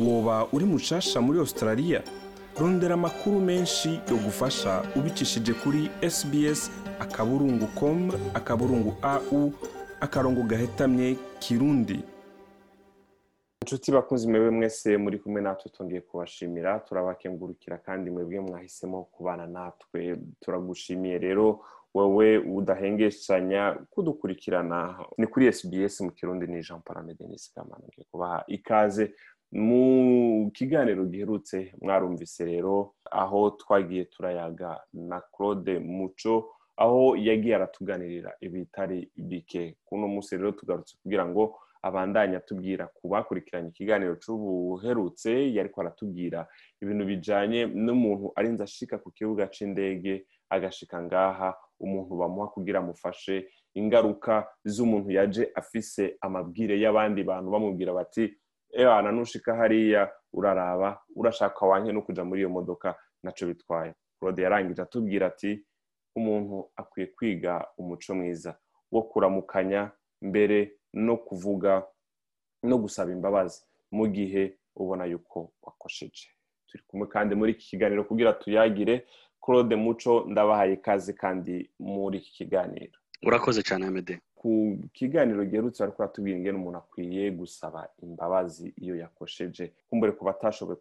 woba uri mushasha muri australia. Rondera amakuru menshi yo gufasha ubicishije kuri sbs akaburungu com akaburungu au akarongo gahetamye kirundi. Inshuti bakunzi mwebwe mwese muri kumwe natwe twongeye kubashimira turabakengurukira kandi mwebwe mwahisemo kubana natwe. Turagushimiye rero wowe udahengeshanya kudukurikirana. Ni kuri sbs mu kirundi ni jean paul denis kamana ngiye kubaha ikaze mu kiganiro giherutse mwarumvise rero aho twagiye turayaga na claude muco aho yagiye aratuganirira ibitari bike. Kuno munsi rero tugarutse kugira ngo abandanye atubwira ku bakurikiranye ikiganiro cy'ubuherutse yariko aratubwira ibintu bijanye n'umuntu arinze ashika ku kibuga c'indege agashika ngaha umuntu bamuha kugira amufashe ingaruka z'umuntu yaje afise amabwire y'abandi bantu bamubwira bati ebana nushika hariya uraraba urashaka wanke no kuja muri iyo modoka naco bitwaye. Claude yarangije atubwira ati umuntu akwiye kwiga umuco mwiza wo kuramukanya mbere no kuvuga no gusaba imbabazi mu gihe ubona yuko wakosheje. Turi kumwe kandi muri iki kiganiro kugira tuyagire. Claude muco ndabahaye ikaze kandi muri iki kiganiro. Urakoze cyane amede ku kiganiro giherutse bariko baratubwira ingene umuntu akwiye gusaba imbabazi iyo yakosheje. Kumbure ku batashoboye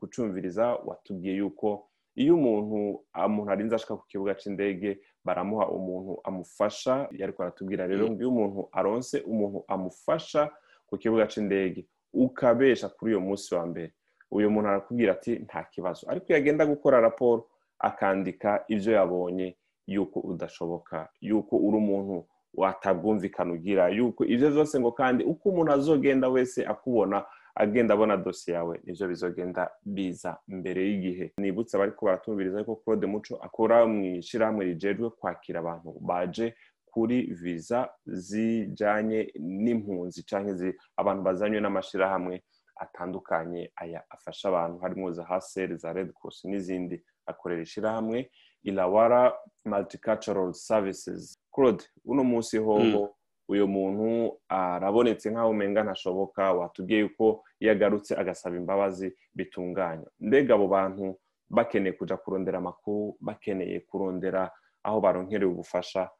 kucumviriza watubwiye yuko iyo umuntu umuntu arinze ashika ku kibuga c'indege baramuha umuntu amufasha yariko aratubwira rero ngo iyo umuntu aronse umuntu amufasha ku kibuga c'indege ukabesha kuri uyo munsi wa mbere. Uyu muntu arakubwira ati nta kibazo. Ariko yagenda gukora raporo akandika ivyo yabonye yuko udashoboka yuko uri umuntu watabwumvikana ugira yuko ivyo vyose ngo kandi uko umuntu azogenda wese akubona agenda abona dosiye yawe nivyo bizogenda biza mbere y'igihe. Nibutse abariko baratumviriza yuko claude muco akora mw'ishirahamwe rijejwe kwakira abantu baje kuri viza zijanye n'impunzi canke abantu bazanywe n'amashirahamwe atandukanye. Aya afasha abantu harimo za haseri za red cross n'izindi. Akorera ishirahamwe ilawara multicultural services. Claude uno munsi hoho uyu muntu arabonetse nk'aho umenga ntashoboka watubwiye yuko iyo agarutse agasaba imbabazi bitunganya mbega abo bantu bakeneye kuja kurondera amakuru bakeneye kurondera aho baronkereye ubufasha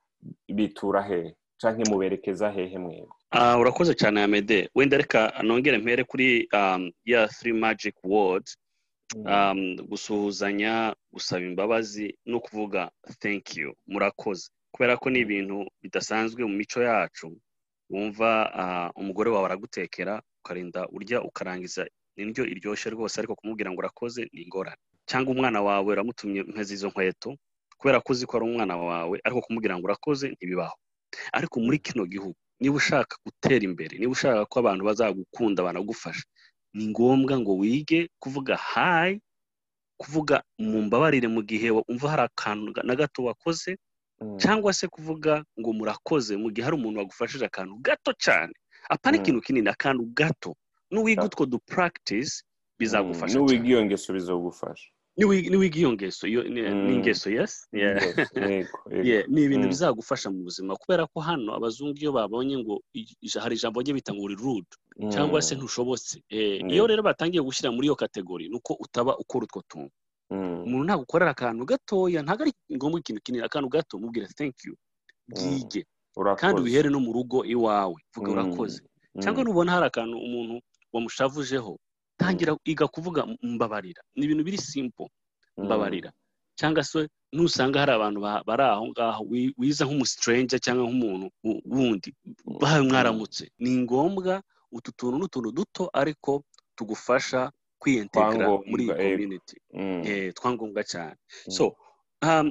bitura hehe canke muberekeza hehe mwebwe? Urakoze cyane amede wenda reka nongere mpere kuri ya three magic words. Gusuhuzanya gusaba imbabazi no kuvuga thank you. Murakoze. Kubera ko ni ibintu bidasanzwe mu mico yacu wumva umugore wawe aragutekera ukarinda urya ukarangiza indyo iryoshye rwose ariko kumubwira ngo urakoze ni ingorane. Cyangwa umwana wawe uramutumye mpezi izo nkweto kubera ko uzi ko ari umwana wawe ariko kumubwira ngo urakoze ntibibaho. Ariko muri kino gihugu niba ushaka gutera imbere niba ushaka ko abantu bazagukunda banagufasha ni ngombwa ngo wige kuvuga hayi kuvuga mu mbabarire mu gihe wumva hari akantu na gato wakoze cyangwa se kuvuga ngo murakoze mu gihe hari umuntu wagufashije akantu gato cyane. Apana ikintu kinini akantu gato. N'uwiga utwo du practice bizagufasha cyane n'uwiga iyo ngeso bizagufasha niwiga iyo ngeso. Ni ingeso yes? Ni ibintu bizagufasha mu buzima. Kubera ko hano abazungu iyo babonye ngo hari ijambo rye bita ngo uri rude cyangwa se ntushobotse iyo rero batangiye gushyira muri iyo kategori ni uko utaba ukora utwo tuntu. Umuntu ntabwo ukorera akantu gatoya ntabwo ari ngombwa ikintu kinini akantu gato mubwire thank you bwige kandi wihere no mu rugo iwawe vuga urakoze cyangwa nubona hari akantu umuntu wamushavujeho tangira iga kuvuga mbabarira ni ibintu biri simple mbabarira cyangwa se nusanga hari abantu bari aho ngaho wiza nk'umusitirenge cyangwa nk'umuntu wundi bahawe mwaramutse ni ngombwa utu tuntu n'utuntu duto ariko tugufasha kwiyentegara muri iyi community. twangombwa cyane. So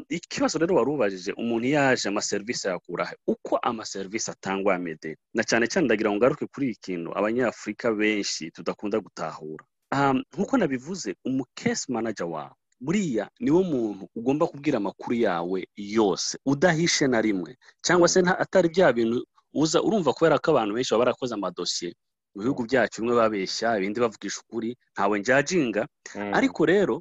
ikibazo rero wari ubajije umuntu yaje amaserivisi yakurahe uko amaserivisi atangwa ya mede na cyane cyane ndagira ngo ngaruke kuri iyi kintu abanyafurika benshi tudakunda gutahura. Nk'uko nabivuze umukesi manager wawe buriya niwo muntu ugomba kubwira amakuru yawe yose udahishe na rimwe. Cyangwa se atari bya bintu uza urumva kubera ko abantu benshi baba barakoze amadosiye mu bihugu byacu bimwe babeshya ibindi bavugisha ukuri ntawe njyajinga ariko rero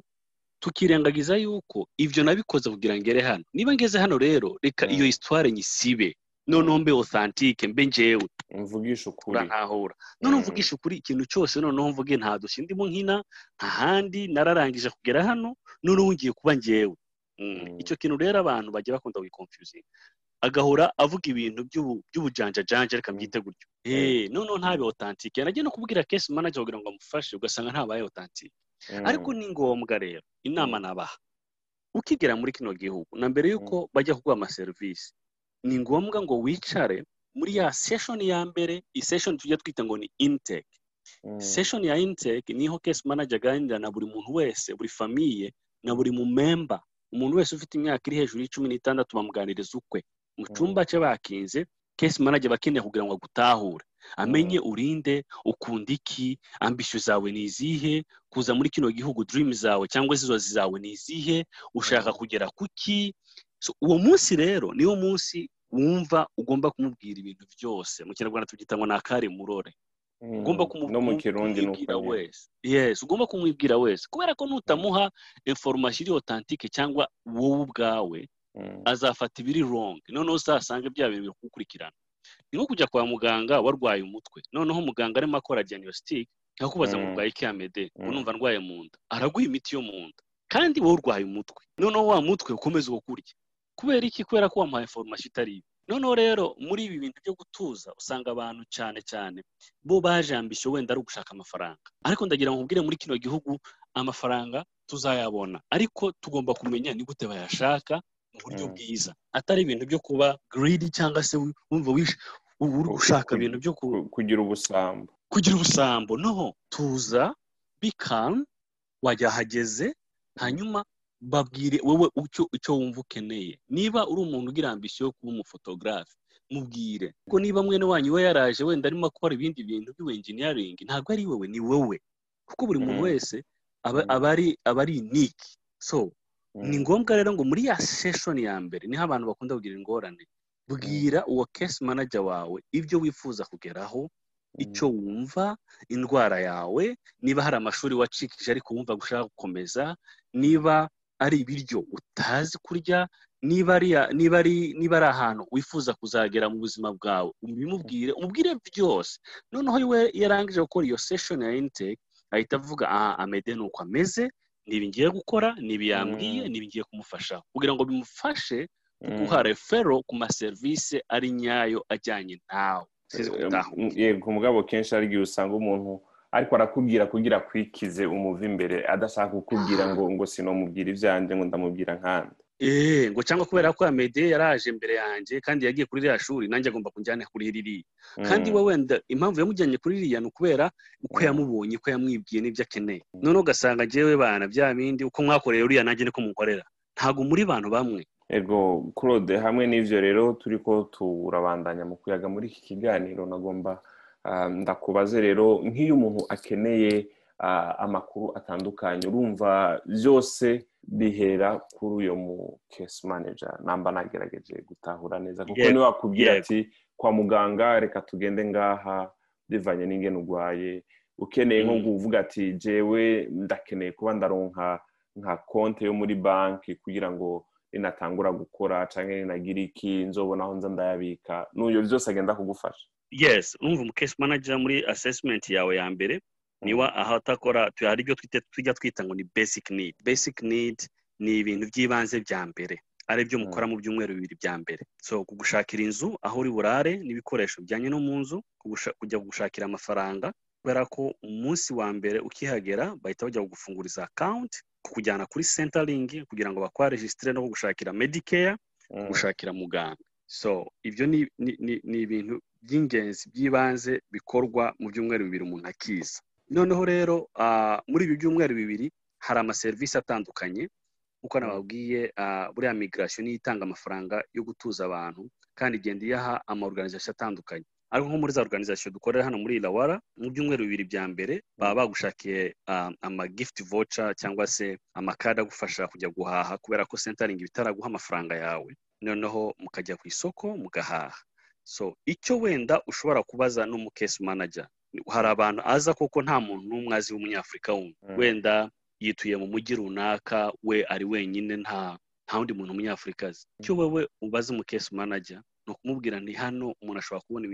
tukirengagiza yuko ibyo nabikoze kugira ngo ngere hano. Niba ngeze hano rero reka iyo hisitware nyisibe. Noneho mbe authentique mbe njyewe. Mvugisha ukuri. Urantahura noneho mvugisha ukuri ikintu cyose noneho mvuge nta dushya. Ndimo nkina nta handi nararangije kugera hano noneho ngiye kuba njyewe. Icyo kintu rero abantu bajya bakunda kugikonfuzinga agahora avuga ibintu by'ubujanjajanje reka mbyite gutyo. Noneho ntabe authentique. Nagiye no kubwira case manager kugira ngo amufashe ugasanga ntabaye authentique. Ariko ni ngombwa rero inama nabaha. Ukigera muri kino gihugu na mbere y'uko bajya kuguha amaserivisi ni ngombwa ngo wicare muri ya session ya mbere iyi session tujya twita ngo ni intake. Session ya intake ni ho case manager aganira na buri muntu wese buri famiye na buri mumemba umuntu wese ufite imyaka iri hejuru y'icumi n'itandatu bamuganiriza ukwe. Mu cyumba cye bakinze case manager bakeneye kugira ngo agutahure. Amenye urinde ukunda iki ambisho zawe ni izihe kuza muri kino gihugu dream zawe cyangwa inzozi zawe ni izihe ushaka kugera kuki uwo munsi rero niwo munsi wumva ugomba kumubwira ibintu byose. Mu kinyarwanda tubyita ngo ni akari murore. Ugomba kumubwira wese. Yes ugomba kumubwira wese. Kubera ko nutamuha iri authentique cyangwa wowe ubwawe azafata ibiri wrong. Noneho uzasanga bya bintu bikukurikirana. Ni nko kujya kwa muganga warwaye umutwe. Noneho muganga arimo akora diagnostic akakubaza ngo urwaye icyamede unumva ndwaye mu nda. Araguha imiti yo mu nda. Kandi wowe urwaye umutwe. Noneho wa mutwe ukomeza ukurya kubera iki? Kubera ko wamuhaye information itari ibi noneho rero muri ibi bintu byo gutuza usanga abantu cyane cyane bo bajambishye wenda ari ugushaka amafaranga. Ariko ndagira ngo nkubwire muri kino gihugu amafaranga tuzayabona. Ariko tugomba kumenya ni gute bayashaka mu buryo bwiza. Atari ibintu byo kuba giridi cyangwa se wumva uri gushaka ibintu byo kugira ubusambo. kugira ubusambo. No tuza bikamu wajyahageze hanyuma babwire wowe icyo wumva ukeneye. Niba uri umuntu ugira ambisiyo yo kuba umufotogarafe mubwire. Kuko niba mwene wanyu we yaraje wenda arimo akora ibindi bintu by'uwenjiniyaringi ntabwo ari wowe ni wowe kuko buri muntu wese aba ari iniki so ni ngombwa rero ngo muri ya seshoni ya mbere ni ho abantu bakunda kugira ingorane. Bwira uwo kesi manager wawe ibyo wifuza kugeraho icyo wumva indwara yawe niba hari amashuri wacikije ariko wumva gushaka gukomeza niba ari ibiryo utazi kurya niba ari niba ari niba ari ahantu wifuza kuzagera mu buzima bwawe ubimubwire umubwire byose. Noneho yarangije gukora iyo seshoni ya intake ahita avuga aha amede ni uko ameze. Nibi ngiye gukora nibi yambwiye nibi ngiye kumufasha. Kugira ngo bimufashe guha refero ku maserivisi ari nyayo ajyanye nawe. Yego mugabo kenshi hari igihe usanga umuntu ariko arakubwira kugira akwikize umuva imbere adashaka kukubwira ngo ngo sinomubwira ibyanjye ngo ndamubwira nkandi. Eee ngo cyangwa kubera ko amede yaraje imbere yanjye kandi yagiye kuri ririya shuri nanjye agomba kujyana kuri ririya kandi we wenda impamvu yamujyanye kuri ririya ni ukubera uko yamubonye uko yamwibwiye n'ibyo akeneye. Noneho ugasanga njyewe bana bya bindi uko mwakoreye uriya nanjye niko mukorera. Ntabwo muri bantu bamwe. Ego claude hamwe n'ibyo rero turi ko turabandanya mu kuyaga muri iki kiganiro nagomba ndakubaze rero nk'iyo umuntu akeneye amakuru atandukanye urumva byose bihera kuri uyu mu kesi manager namba nagerageje gutahura neza. Kuko ni we wakubwira ati kwa muganga reka tugende ngaha bivanye n'ingene urwaye. Ukeneye nko kuvuga ati jewe ndakeneye kuba ndaronka nka konti yo muri banki kugira ngo ninatangura gukora cyangwa ninagira iki nzobona aho nza ndayabika. N'uyo byose agenda kugufasha. Yes. Urumva umu kesi manager muri assessment yawe ya mbere. Niba aho atakora hari ibyo tujya twita ngo ni basic need. Basic need ni ibintu by'ibanze bya mbere ari byo mukora mu byumweru bibiri bya mbere. So kugushakira inzu aho uri burare n'ibikoresho bijyanye no mu nzu kujya gushakira amafaranga kubera ko umunsi wa mbere ukihagera bahita bajya kugufunguriza akawunti kukujyana kuri sentaringi kugira ngo bakwaregisitire no kugushakira medikeya kugushakira muganga. So ibyo ni ibintu by'ingenzi by'ibanze bikorwa mu byumweru bibiri umuntu akiza. Noneho rero muri ibi byumweru bibiri hari amaserivisi atandukanye nk'uko nababwiye buriya migirasiyo niyo itanga amafaranga yo gutuza abantu kandi igenda iyaha amaorganizasiyo atandukanye. Ariko nko muri za organizasiyo dukorera hano muri irawara mu byumweru bibiri bya mbere baba bagushakiye amagifuti voca cyangwa se amakadi agufasha kujya guhaha kubera ko sentaringi bitaraguha amafaranga yawe. Noneho mukajya ku isoko mugahaha. So icyo wenda ushobora kubaza n'umukesi manager. Hari abantu aza koko nta muntu n'umwe azi w'umunyafurika wundi wenda yituye mu mujyi runaka we ari wenyine nta nta wundi muntu umunyafurika azi. Icyo wowe ubaza umukesi manager ni ukumubwira ni hano umuntu ashobora kubona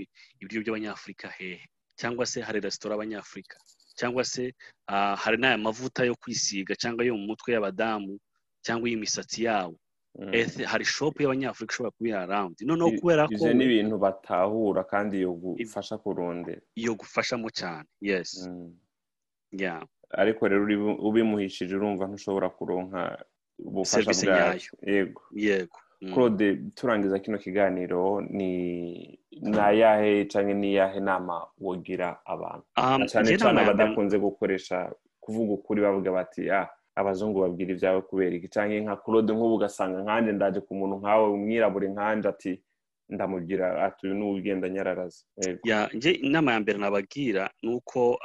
ibiryo by'abanyafurika hehe? Cyangwa se hari resitora y'abanyafurika? Cyangwa se hari n'aya mavuta yo kwisiga cyangwa yo mu mutwe y'abadamu cyangwa iy'imisatsi yabo? Hari shopu y'abanyafurika ishobora kuba iri arawundi noneho kubera ko ibyo ni ibintu batahura kandi iyo gufasha kurondera. iyo gufashamo cyane yesi ariko rero ubimuhishije urumva ntushobora kuronka ubufasha bwayo. yego. Yego. Claude turangiza kino kiganiro. Ni ayahe cyangwa ni nama wogira abantu? Cyane cyane abadakunze gukoresha kuvuga ukuri bavuga bati ah abazungu babwira ibyawe kubera iki? Cyangwa nka claude nk'ubu ugasanga nkanjye ndaje ku muntu nkawe umwirabure nkanjye ati ndamugira ati uyu ni ugenda nyararaza inama ya mbere nabagira ni uko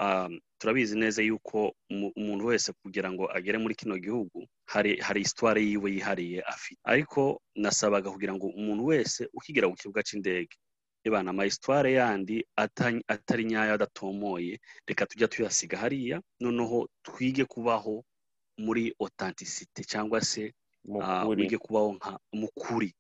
turabizi neza yuko umuntu wese kugira ngo agere muri kino gihugu hari hari isitware yiwe yihariye afite. Ariko nasabaga kugira ngo umuntu wese ukigera ku kibuga cy'indege ibana amayisitware yandi atari nyayo adatomoye reka tujya tuyasiga hariya noneho twige kubaho muri otantisite cyangwa se wige kubaho nka mu kuri.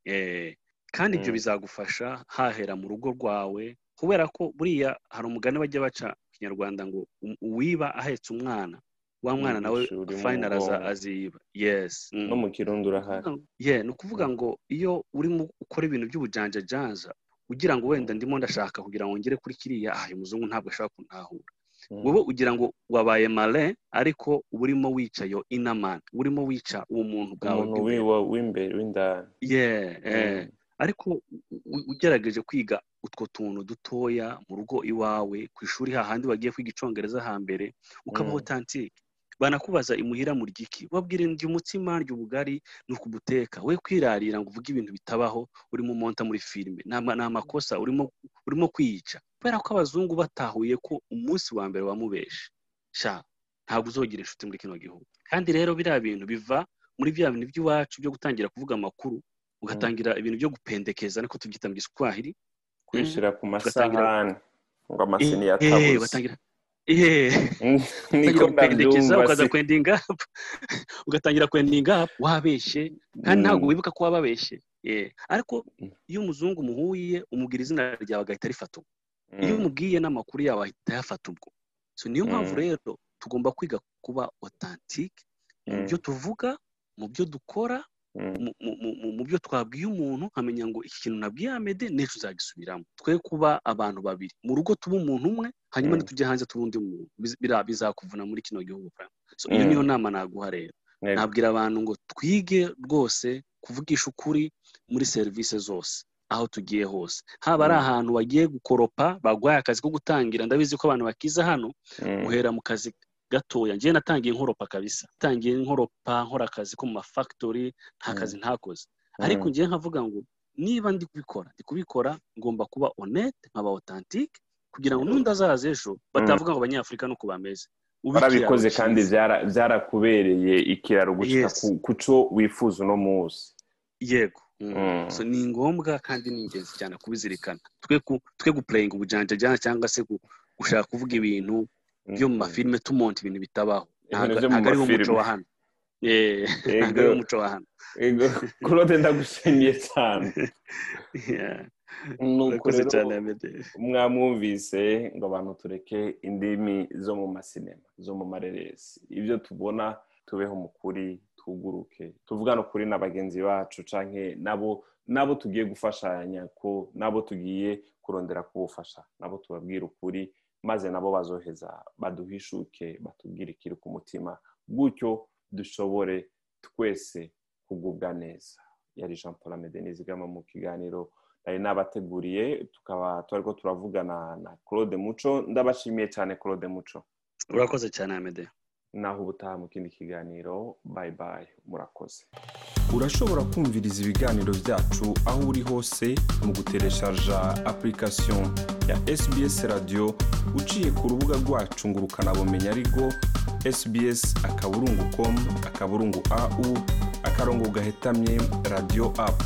Kandi ibyo bizagufasha hahera mu rugo rwawe kubera ko buriya hari umugani bajya baca kinyarwanda ngo uwiba ahetse umwana wa mwana nawe fayinari aziba yesi no mu kirundo urahari. Ye ni ukuvuga ngo iyo urimo ukora ibintu by'ubujanjajanza ugira ngo wenda ndimo ndashaka kugira ngo ngere kuri kiriya aha uyu muzungu ntabwo ashobora kuntahura. Wowe ugira ngo wabaye mare ariko uba urimo wica yo inamani urimo wica uwo muntu bwawe w'imbere w'indani. Ye ariko ugerageje kwiga utwo tuntu dutoya mu rugo iwawe ku ishuri hahandi wagiye kwiga icyongereza hambere ukaba otantike banakubaza imuhira mu ryiki babwira ndya umutsima ndya ubugari ni ukubuteka we kwirarira ngo uvuge ibintu bitabaho urimo umonta muri filime. Ni amakosa urimo kwiyica. Kubera ko abazungu batahuye ko umunsi wa mbere wamubeshe sha ntabwo uzogira inshuti muri kino gihugu. Kandi rero biriya bintu biva muri bya bintu by'iwacu byo gutangira kuvuga amakuru ugatangira ibintu byo gupendekeza niko tubyita mu giswahili. Kwishyira ku masahani. Ngo amasini yatabuze ugatangira gupendekeza ukaza kwendinga apu ugatangira kwendinga apu wabeshye. Kandi ntabwo wibuka ko wababeshye. Ariko iyo umuzungu umuhuye umubwira izina ryawe agahita arifata ubwo. Iyo umubwiye n'amakuru yawe ahita ayafata ubwo. Niyo mpamvu rero tugomba kwiga kuba otantike mu byo tuvuga mu byo dukora mu byo twabwiye umuntu nkamenya ngo iki kintu nabwiye amede n'ejo uzagisubiramo twe kuba abantu babiri. Mu rugo tuba umuntu umwe hanyuma ntitujye hanze tuba undi muntu bizakuvuna muri kino gihugu iyo niyo nama naguha rero. Nabwira abantu ngo twige rwose kuvugisha ukuri muri serivisi zose aho tugiye hose. Haba ari ahantu wagiye gukoropa bagwaye akazi ko gutangira. Ndabizi ko abantu bakiza hano uhera mu kazi gatoya. Njyewe natangiye nkoropa kabisa. Natangiye nkoropa nkora akazi ko mu mafagitori nta kazi ntakoze. Ariko njyewe nkavuga ngo niba ndi kubikora ndi kubikora ngomba kuba onete nkaba otantike kugira ngo n'undi azaza ejo batavuga ngo abanyafurika nuko bameze. Barabikoze kandi byarakubereye ikiraro gushyira ku cyo wifuza uno munsi. Yego. Ni ngombwa kandi ni ingenzi cyane kubizirikana. Twe gupureyinga ubujyanjajyana cyangwa se gushaka kuvuga ibintu byo mu mafilime tumonta ibintu bitabaho. Ntabwo ari wo muco wa hano. Ntabwo ari wo muco wa hano. Claude ndagushimiye cyane. mwamwumvise ngo abantu tureke indimi zo mu masinema zo mu mareresi. Ibyo tubona tubeho mu kuri tuguruke tuvugane ukuri na bagenzi bacu cyangwa nabo nabo tugiye gufashanya ko nabo tugiye kurondera kubufasha nabo tubabwira ukuri maze nabo bazoheza baduhishuke batubwire ikiri ku mutima. Gutyo dushobore twese kugubwa neza. Yari jean paul amede nizigama mu kiganiro nari nabateguriye tukaba turi ko turavugana na claude muco. Ndabashimiye cyane claude muco. Urakoze cyane amede naho ubutaha mu kindi kiganiro bayi bayi murakoze. Urashobora kumviriza ibiganiro byacu aho uri hose mu gutereshaja apurikasiyo ya sbs radiyo uciye ku rubuga rwacu ngo ukanabumenya ariko sbs akaburungu komu akaburungu au akarongo gahetamye radiyo apu